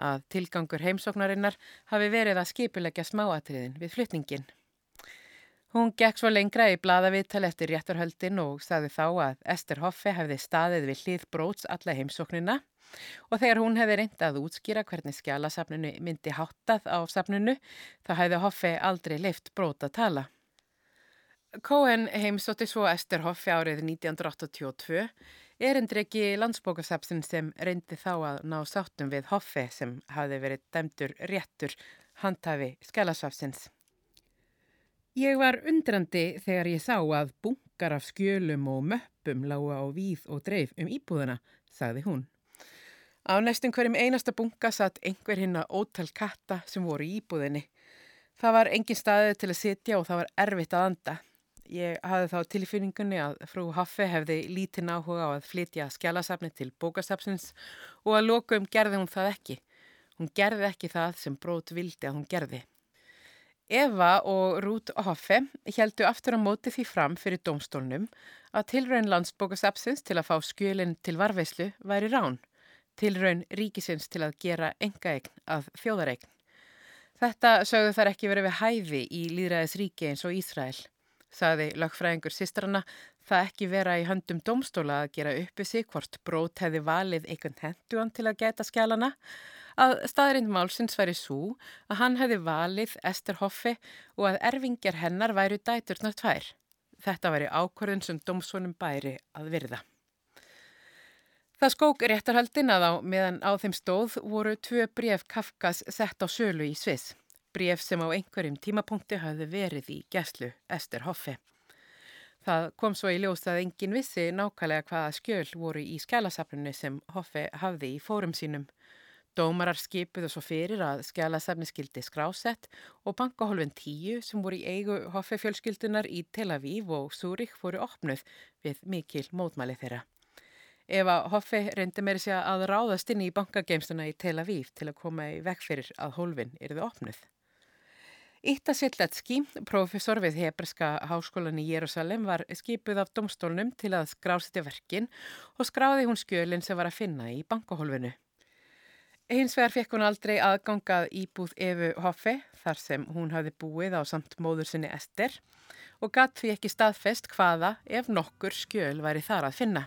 Speaker 1: að tilgangur heimsoknarinnar hafi verið að skipulegja smáatriðin við flytningin. Hún gekk svo lengra í bladaviðtal eftir réttarhöldin og sagði þá að Ester Hoffe hefði staðið við hlið bróts alla heimsóknina og þegar hún hefði reyndað að útskýra hvernig skjálasafninu myndi háttað á safninu þá hefði Hoffe aldrei leift brót að tala. Cohen heimsótti svo Ester Hoffe árið 1982 erindreki landsbókasafsin sem reyndi þá að ná sáttum við Hoffe sem hafði verið dæmdur réttur handhafi skjálasafsins. Ég var undrandi þegar ég sá að bunkar af skjölum og möppum lága á víð og dreif um íbúðuna, sagði hún. Á næstum hverjum einasta bunka satt einhver hinn að ótal katta sem voru í íbúðinni. Það var engin staðið til að sitja og það var erfitt að anda. Ég hafði þá tilfinningunni að frú Haffe hefði lítinn áhuga á að flytja skjálasafni til bókasafsins og að lokum gerði hún það ekki. Hún gerði ekki það sem brót vildi að hún gerði. Eva og Ruth Hoffe heldu aftur á móti því fram fyrir domstólnum að tilraun landsbókasapsins til að fá skjölinn til varveislu væri rán, tilraun ríkisins til að gera engaegn að þjóðaregn. Þetta sögðu þar ekki verið við hæfi í líðræðis ríki eins og Ísrael. Saði lagfræðingur sýstrana það ekki vera í höndum domstóla að gera uppi sig hvort brót hefði valið einhvern henduan til að geta skjálana að staðrind málsins væri svo að hann hefði valið Ester Hoffi og að erfingjar hennar væru dæturnar tvær. Þetta væri ákvörðun sem domsvonum bæri að virða. Það skók réttarhaldin að á meðan á þeim stóð voru tvö bref Kafkas sett á sölu í Sviss. Bref sem á einhverjum tímapunkti hafði verið í gæslu Ester Hoffi. Það kom svo í ljós að engin vissi nákvæmlega hvaða skjöl voru í skjálasafninu sem Hoffi hafði í fórum sínum. Dómarar skipuðu svo fyrir að skjálasafni skildi skrásett og bankahólfin 10 sem voru í eigu hoffefjölskyldunar í Tel Aviv og Súrik fóru opnuð við mikil mótmæli þeirra. Ef að hoffi reyndi meiri sig að ráðast inn í bankageimstuna í Tel Aviv til að koma í vekk fyrir að hólfin eruðu opnuð. Ítta Sittletski, profesor við Hebreska háskólan í Jérúsalem, var skipuð af domstólnum til að skrásitja verkin og skráði hún skjölinn sem var að finna í bankahólfinu. Hins vegar fekk hún aldrei aðgangað íbúð Efu Hoffe þar sem hún hafði búið á samt móður sinni Ester og gatt því ekki staðfest hvaða ef nokkur skjöl væri þar að finna.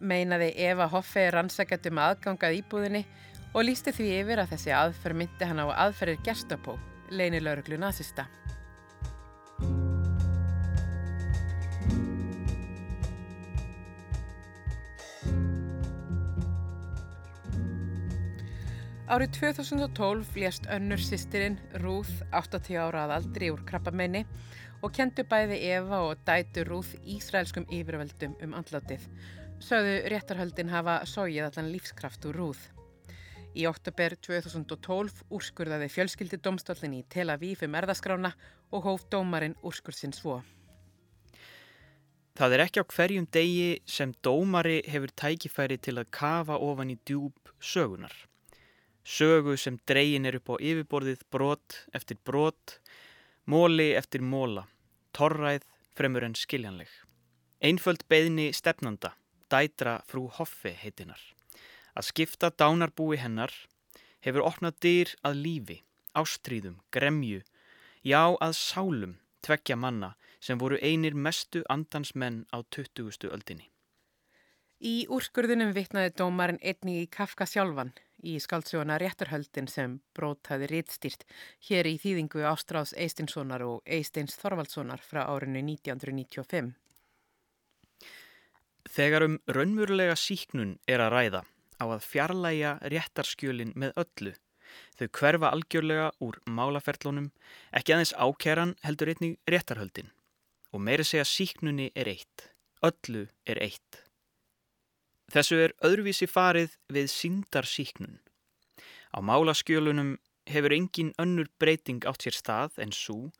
Speaker 1: Meinaði Eva Hoffe rannsækjandum aðgangað íbúðinni og lísti því yfir að þessi aðferð myndi hann á aðferðir gerstapó, leinilauruglu nazista. Árið 2012 lést önnur sýstirinn Rúð 80 ára að aldri úr krabbamenni og kentu bæði Eva og dætu Rúð Ísraelskum yfirvöldum um andlátið. Sögðu réttarhöldin hafa sóið allan lífskraft úr Rúð. Í oktober 2012 úrskurðaði fjölskyldi domstólinn í Tel Aviv um erðaskrána og hóf dómarinn úrskurðsinn svo.
Speaker 2: Það er ekki á hverjum degi sem dómari hefur tækifæri til að kafa ofan í djúb sögunar sögu sem dreyin er upp á yfirborðið brot eftir brot, móli eftir móla, torræð fremur en skiljanleg. Einföld beðni stefnanda, dætra frú Hoffi heitinar. Að skipta dánarbúi hennar hefur opnað dyr að lífi, ástríðum, gremju, já að sálum tveggja manna sem voru einir mestu andansmenn á 20. öldinni.
Speaker 1: Í úrskurðunum vittnaði dómarinn einni í Kafka sjálfan í skaldsjóna Réttarhöldin sem brót hafi rítstýrt hér í þýðingu Ástráðs Eistinssonar og Eistins Þorvaldssonar frá árinu 1995.
Speaker 2: Þegar um raunverulega síknun er að ræða á að fjarlæga réttarskjölin með öllu. Þau hverfa algjörlega úr málaferlunum, ekki aðeins ákeran heldur einnig réttarhöldin. Og meiri segja síknunni er eitt, öllu er eitt. Þessu er öðruvísi farið við síndarsíknun. Á málaskjölunum hefur engin önnur breyting átt sér stað en svo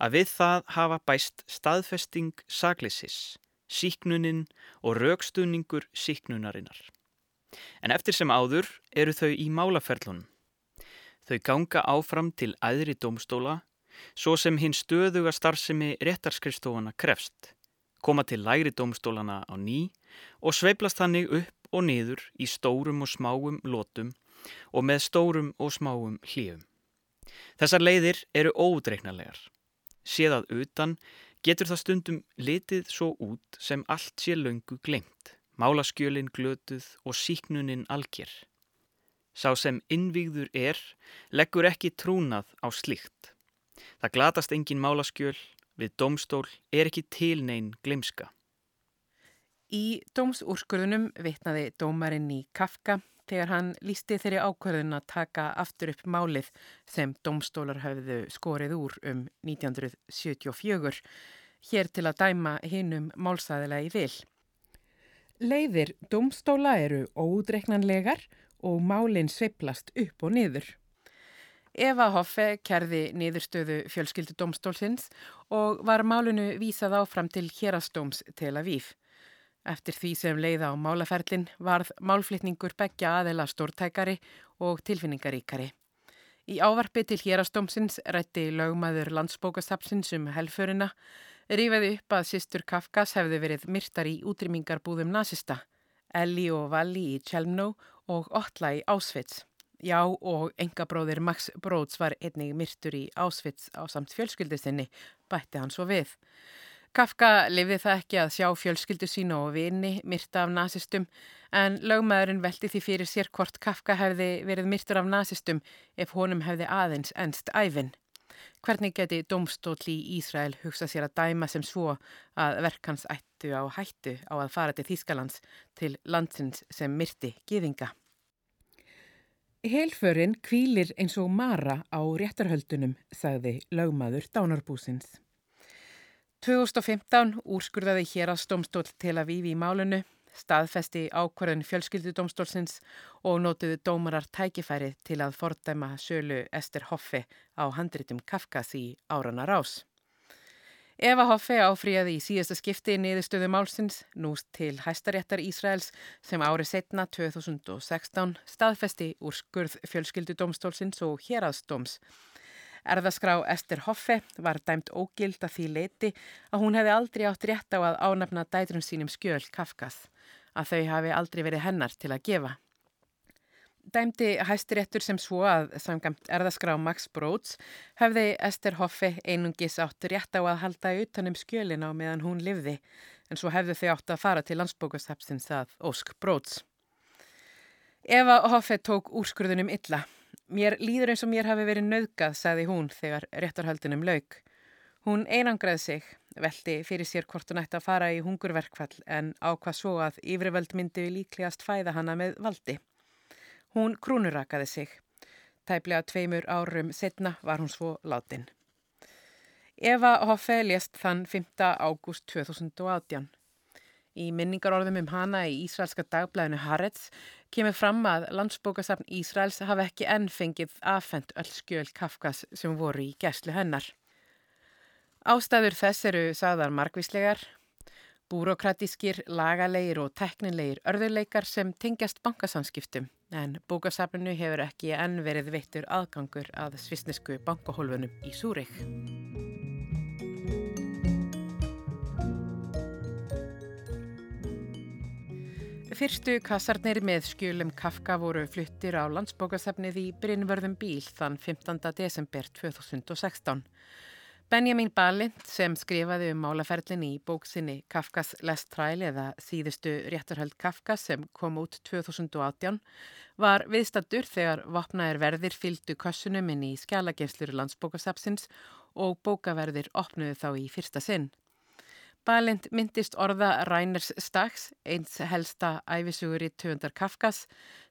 Speaker 2: að við það hafa bæst staðfesting saglissis, síknuninn og raukstuðningur síknunarinnar. En eftir sem áður eru þau í málaferlunum. Þau ganga áfram til æðri domstóla, svo sem hinn stöðuga starfsemi réttarskrifstofana krefst, koma til lægri domstólana á ný og sveiplast þannig upp og niður í stórum og smáum lótum og með stórum og smáum hlífum. Þessar leiðir eru ódreiknarlegar. Séðað utan getur það stundum litið svo út sem allt sé löngu glengt, málaskjölin glötuð og síknuninn algjör. Sá sem innvígður er, leggur ekki trúnað á slikt. Það glatast engin málaskjöl, við domstól er ekki tilnein glemska.
Speaker 1: Í dómsúrskurðunum vitnaði dómarinn í Kafka þegar hann lísti þeirri ákvörðun að taka aftur upp málið sem domstólar hafðu skorið úr um 1974 hér til að dæma hinnum málsæðilega í vil. Leiðir domstóla eru ódreiknanlegar og málinn sveiplast upp og niður. Eva Hoffe kerði niðurstöðu fjölskyldu domstólsins og var málunu vísað áfram til hérastóms Tel Aviv. Eftir því sem leiða á málaferlin varð málflitningur begja aðela stórtækari og tilfinningaríkari. Í ávarpi til hérastómsins rætti lögmaður landsbókastapsins um helförina, rífaði upp að sýstur Kafkas hefði verið myrtar í útrymmingarbúðum nazista, Elli og Valli í Tjelmnó og Otla í Ásvits. Já og engabróðir Max Bróðs var einnig myrtur í Ásvits á samt fjölskyldistinni, bætti hann svo við. Kafka lifði það ekki að sjá fjölskyldu sína og vini myrta af nazistum en lögmaðurinn veldi því fyrir sér hvort Kafka hefði verið myrtur af nazistum ef honum hefði aðeins ennst æfin. Hvernig geti domstóll í Ísrael hugsa sér að dæma sem svo að verkans ættu á hættu á að fara til Þýskalands til landsins sem myrti giðinga? Helförinn kvílir eins og mara á réttarhöldunum, sagði lögmaður Dánarbúsins. 2015 úrskurðaði hér að stómstól til að vífi í málunu, staðfesti ákvarðun fjölskyldudómstólsins og nótuðu dómarar tækifæri til að fordæma sölu Ester Hoffe á handritum Kafkas í árana rás. Eva Hoffe áfríði í síðasta skipti niðurstöðu málsins, núst til hæstaréttar Ísraels sem árið setna 2016 staðfesti úr skurð fjölskyldudómstólsins og héraðstóms Erðaskrá Ester Hoffe var dæmt ógild að því leiti að hún hefði aldrei átt rétt á að ánafna dætrum sínum skjöl Kafkas, að þau hafi aldrei verið hennar til að gefa. Dæmdi hæstiréttur sem svo að samgamt erðaskrá Max Bróts hefði Ester Hoffe einungis átt rétt á að halda utanum skjölin á meðan hún livði en svo hefðu þau átt að fara til landsbókastapsins að Ósk Bróts. Eva Hoffe tók úrskurðunum illa Mér líður eins og mér hafi verið nöðgað, sagði hún þegar réttarhaldunum lauk. Hún einangraði sig, veldi fyrir sér hvort hún ætti að fara í hungurverkfall en ákvað svo að yfirvöld myndi líklegast fæða hana með valdi. Hún krúnurakaði sig. Tæplega tveimur árum setna var hún svo látin. Eva Hoffe lést þann 5. ágúst 2018. Í minningarorðum um hana í Ísraelska dagblæðinu Haaretz kemur fram að landsbókasafn Ísraels hafa ekki enn fengið aðfend öll skjöl Kafkas sem voru í gæslu hennar. Ástæður þess eru sagðar margvíslegar, búrokratískir, lagalegir og teknilegir örðuleikar sem tengjast bankasamskiptum en bókasafninu hefur ekki enn verið veittur aðgangur að svisnesku bankahólfunum í Súrik. Fyrstu kassarnir með skjölum Kafka voru fluttir á landsbókasafnið í Brynvörðum bíl þann 15. desember 2016. Benjamin Balint sem skrifaði um málaferlin í bóksinni Kafkas Last Trial eða síðustu rétturhöld Kafka sem kom út 2018 var viðstattur þegar vopnaðir verðir fylgdu kassunum inn í skjálagefslur landsbókasafsins og bókaverðir opnuðu þá í fyrsta sinn. Balint myndist orða Ræners Stags, eins helsta æfisugur í töfundar Kafkas,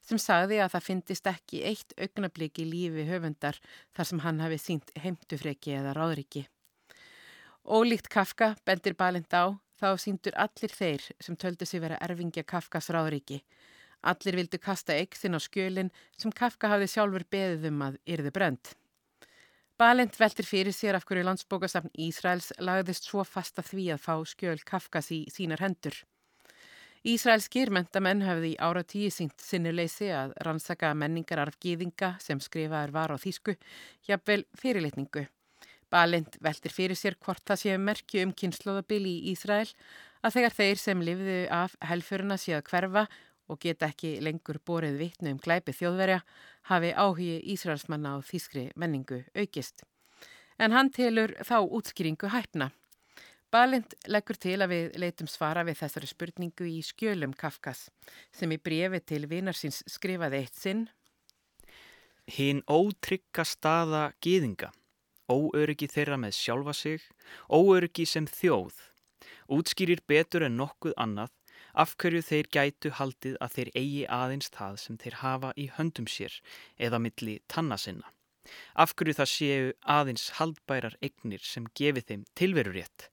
Speaker 1: sem sagði að það fyndist ekki eitt augnablík í lífi höfundar þar sem hann hafi sínt heimtufreki eða ráðriki. Ólíkt Kafka bendir Balint á þá síndur allir þeir sem töldu sig vera erfingja Kafkas ráðriki. Allir vildu kasta eigg sinn á skjölinn sem Kafka hafði sjálfur beðið um að yrði brönd. Balint veltir fyrir sér af hverju landsbókasafn Ísraels lagðist svo fast að því að fá skjöl Kafkas í sínar hendur. Ísraelskir mentamenn hafði í ára tíu sínt sinnuleysi að rannsaka menningar arf gýðinga sem skrifaður var á þýsku, jafnvel fyrirlitningu. Balint veltir fyrir sér hvort það sé merkju um kynnslóðabili í Ísrael að þegar þeir sem lifiðu af helfurina sé að hverfa og geta ekki lengur borið vittnu um glæpi þjóðverja hafi áhugi Ísraelsmanna á þýskri menningu aukist. En hann telur þá útskýringu hæfna. Balind leggur til að við leitum svara við þessari spurningu í skjölum Kafkas sem í brefi til vinarsins skrifaði eitt sinn.
Speaker 2: Hinn ótrygga staða gýðinga, óöryggi þeirra með sjálfa sig, óöryggi sem þjóð, útskýrir betur en nokkuð annað af hverju þeir gætu haldið að þeir eigi aðeins það sem þeir hafa í höndum sér eða milli tanna sinna. Af hverju það séu aðeins haldbærar eignir sem gefi þeim tilverurétt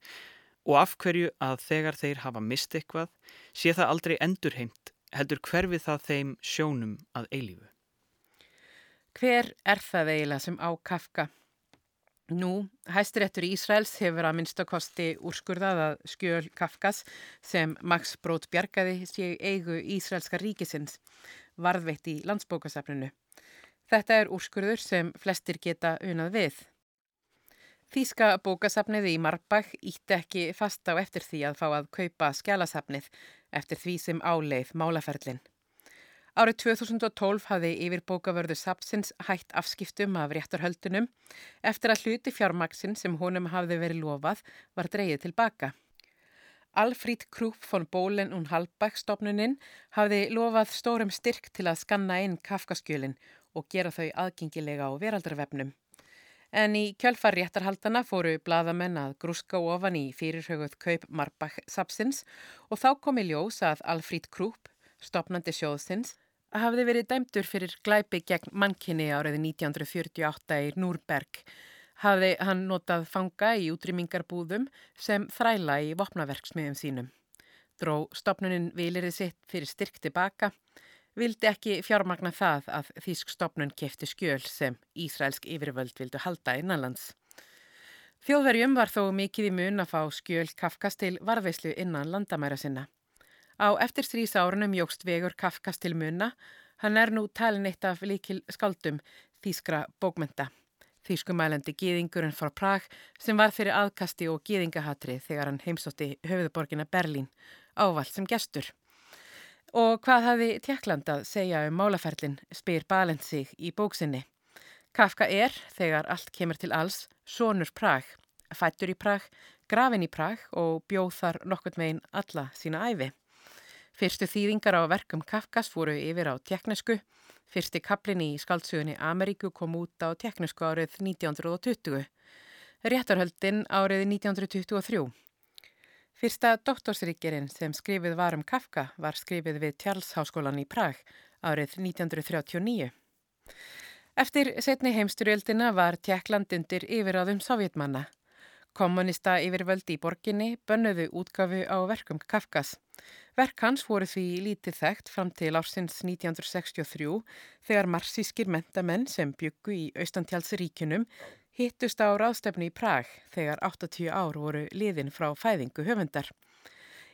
Speaker 2: og af hverju að þegar þeir hafa mist eitthvað sé það aldrei endurheimt heldur hverfið það þeim sjónum að eilífu.
Speaker 1: Hver er það eiginlega sem á Kafka? Nú, hæstiréttur Ísraels hefur að minnstakosti úrskurðað að skjöl Kafkas sem Max Brot bjargaði séu eigu Ísraelska ríkisins varðveitt í landsbókasafninu. Þetta er úrskurður sem flestir geta unað við. Þíska bókasafnið í Marbach ítti ekki fast á eftir því að fá að kaupa skjálasafnið eftir því sem áleið málaferlinn. Árið 2012 hafði yfirbókavörðu Sapsins hætt afskiptum af réttarhöldunum eftir að hluti fjármaksin sem honum hafði verið lofað var dreyið tilbaka. Alfríd Krúp von Bólen und Halbach stopnuninn hafði lofað stórum styrk til að skanna inn kafkaskjölinn og gera þau aðgengilega á veraldarvefnum. En í kjölfar réttarhaldana fóru bladamenn að grúska ofan í fyrirhauguð kaup Marbach Sapsins og þá kom í ljós að Alfríd Krúp, stopnandi sjóðsins, hafði verið dæmtur fyrir glæpi gegn mannkynni árið 1948 í Núrberg. Hafði hann notað fanga í útrýmingarbúðum sem þræla í vopnaverksmiðum sínum. Dró stopnunin vilirði sitt fyrir styrk tilbaka, vildi ekki fjármagna það að Þísk stopnun kefti skjöl sem Ísraelsk yfirvöld vildu halda innanlands. Þjóðverjum var þó mikið í mun að fá skjöl Kafkas til varðveislu innan landamæra sinna. Á eftirstrís árunum jógst vegur Kafkas til munna. Hann er nú talin eitt af líkil skaldum þýskra bókmenta. Þýskumælandi gýðingurinn frá Prag sem var fyrir aðkasti og gýðingahatri þegar hann heimsótti höfuðborgina Berlín ávall sem gestur. Og hvað hafi Tjekkland að segja um málaferlin spyr Balent sig í bóksinni. Kafka er, þegar allt kemur til alls, sonur Prag, fættur í Prag, grafin í Prag og bjóð þar nokkurt megin alla sína æfi. Fyrstu þýðingar á verkum Kafkas fóru yfir á teknisku. Fyrsti kaplin í skaldsugunni Ameríku kom út á teknisku árið 1920. Réttarhöldin árið 1923. Fyrsta doktorsríkjerinn sem skrifið var um Kafka var skrifið við Tjarlsháskólan í Prag árið 1939. Eftir setni heimsturjöldina var Tjekkland undir yfiráðum sovjetmanna. Kommunista yfirvöldi í borginni bönnuðu útgafu á verkum Kafkas. Verk hans voru því lítið þekkt fram til ársins 1963 þegar marsískir mentamenn sem byggu í Austantjálsríkunum hittust á ráðstefni í Prag þegar 80 ár voru liðin frá fæðingu höfundar.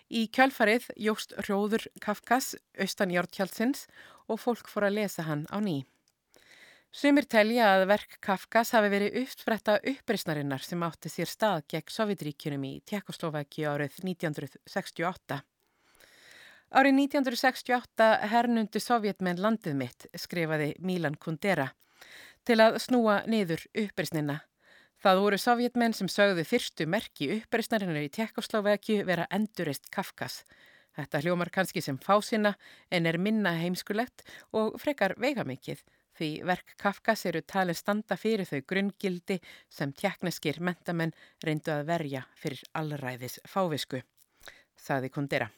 Speaker 1: Í kjálfarið jóst Rjóður Kafkas Austanjártjálsins og fólk fór að lesa hann á ný. Sumir telja að verk Kafkas hafi verið uppspretta uppreysnarinnar sem átti sér stað gegn Sovjetríkunum í Tjekkoslovaki árið 1968. Árið 1968 hernundi sovjetmenn landið mitt, skrifaði Milan Kundera, til að snúa niður uppreysnina. Það voru sovjetmenn sem sögðu fyrstu merki uppreysnarinnar í Tjekkoslovaki vera endurist Kafkas. Þetta hljómar kannski sem fásina en er minna heimskulegt og frekar veigamikið því verk Kafkas eru talin standa fyrir þau grunngildi sem tjekkneskir mentamenn reyndu að verja fyrir allræðis fávisku, saði Kundera.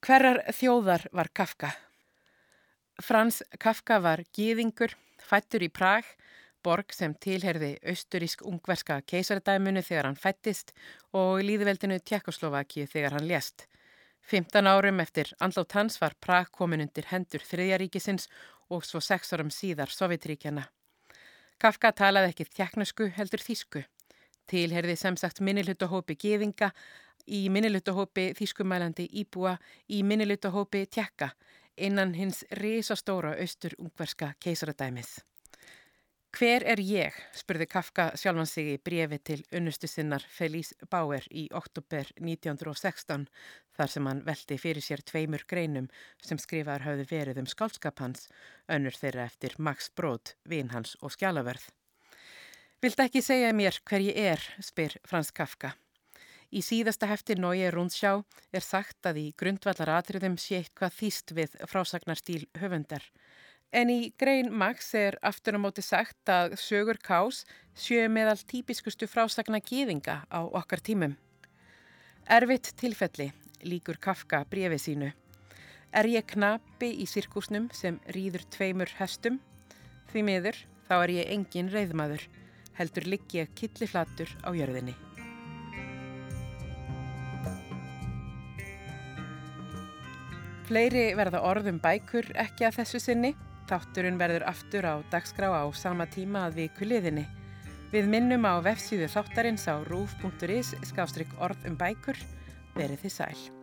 Speaker 1: Hverjar þjóðar var Kafka? Frans Kafka var gýðingur, fættur í Prag, borg sem tilherði austurísk-ungverska keisaradæmunu þegar hann fættist og líðveldinu Tjekkoslovaki þegar hann lést. 15 árum eftir andlátt hans var Prag komin undir hendur þriðjaríkisins og svo sex árum síðar Sovjetríkjana. Kafka talaði ekki tjekknusku heldur þýsku. Tilherði sem sagt minnilutahópi geðinga, í minnilutahópi þýskumælandi íbúa, í minnilutahópi tjekka innan hins risastóra austur-ungverska keisaradæmið. Hver er ég? spurði Kafka sjálfan sig í brefi til unnustu sinnar Felice Bauer í oktober 1916 þar sem hann veldi fyrir sér tveimur greinum sem skrifaðar hafði verið um skálskap hans, önnur þeirra eftir Max Brod, vin hans og skjálaverð. Vilt ekki segja mér hver ég er, spyr Frans Kafka. Í síðasta hefti Nói Rúnsjá er sagt að í grundvallar atriðum sé eitthvað þýst við frásagnarstýl höfundar. En í grein Max er aftur á móti sagt að sögur kás sjöu meðal típiskustu frásagna gýðinga á okkar tímum. Erfitt tilfelli líkur Kafka brefi sínu. Er ég knapi í sirkusnum sem rýður tveimur hestum? Því miður þá er ég engin reyðmaður, heldur ligg ég killiflatur á jörðinni. Fleiri verða orðum bækur ekki að þessu sinni. Þátturinn verður aftur á dagskrá á sama tíma að viku liðinni. Við minnum á vefsíðu þáttarins á rúf.is skástrygg orð um bækur. Verið þið sæl.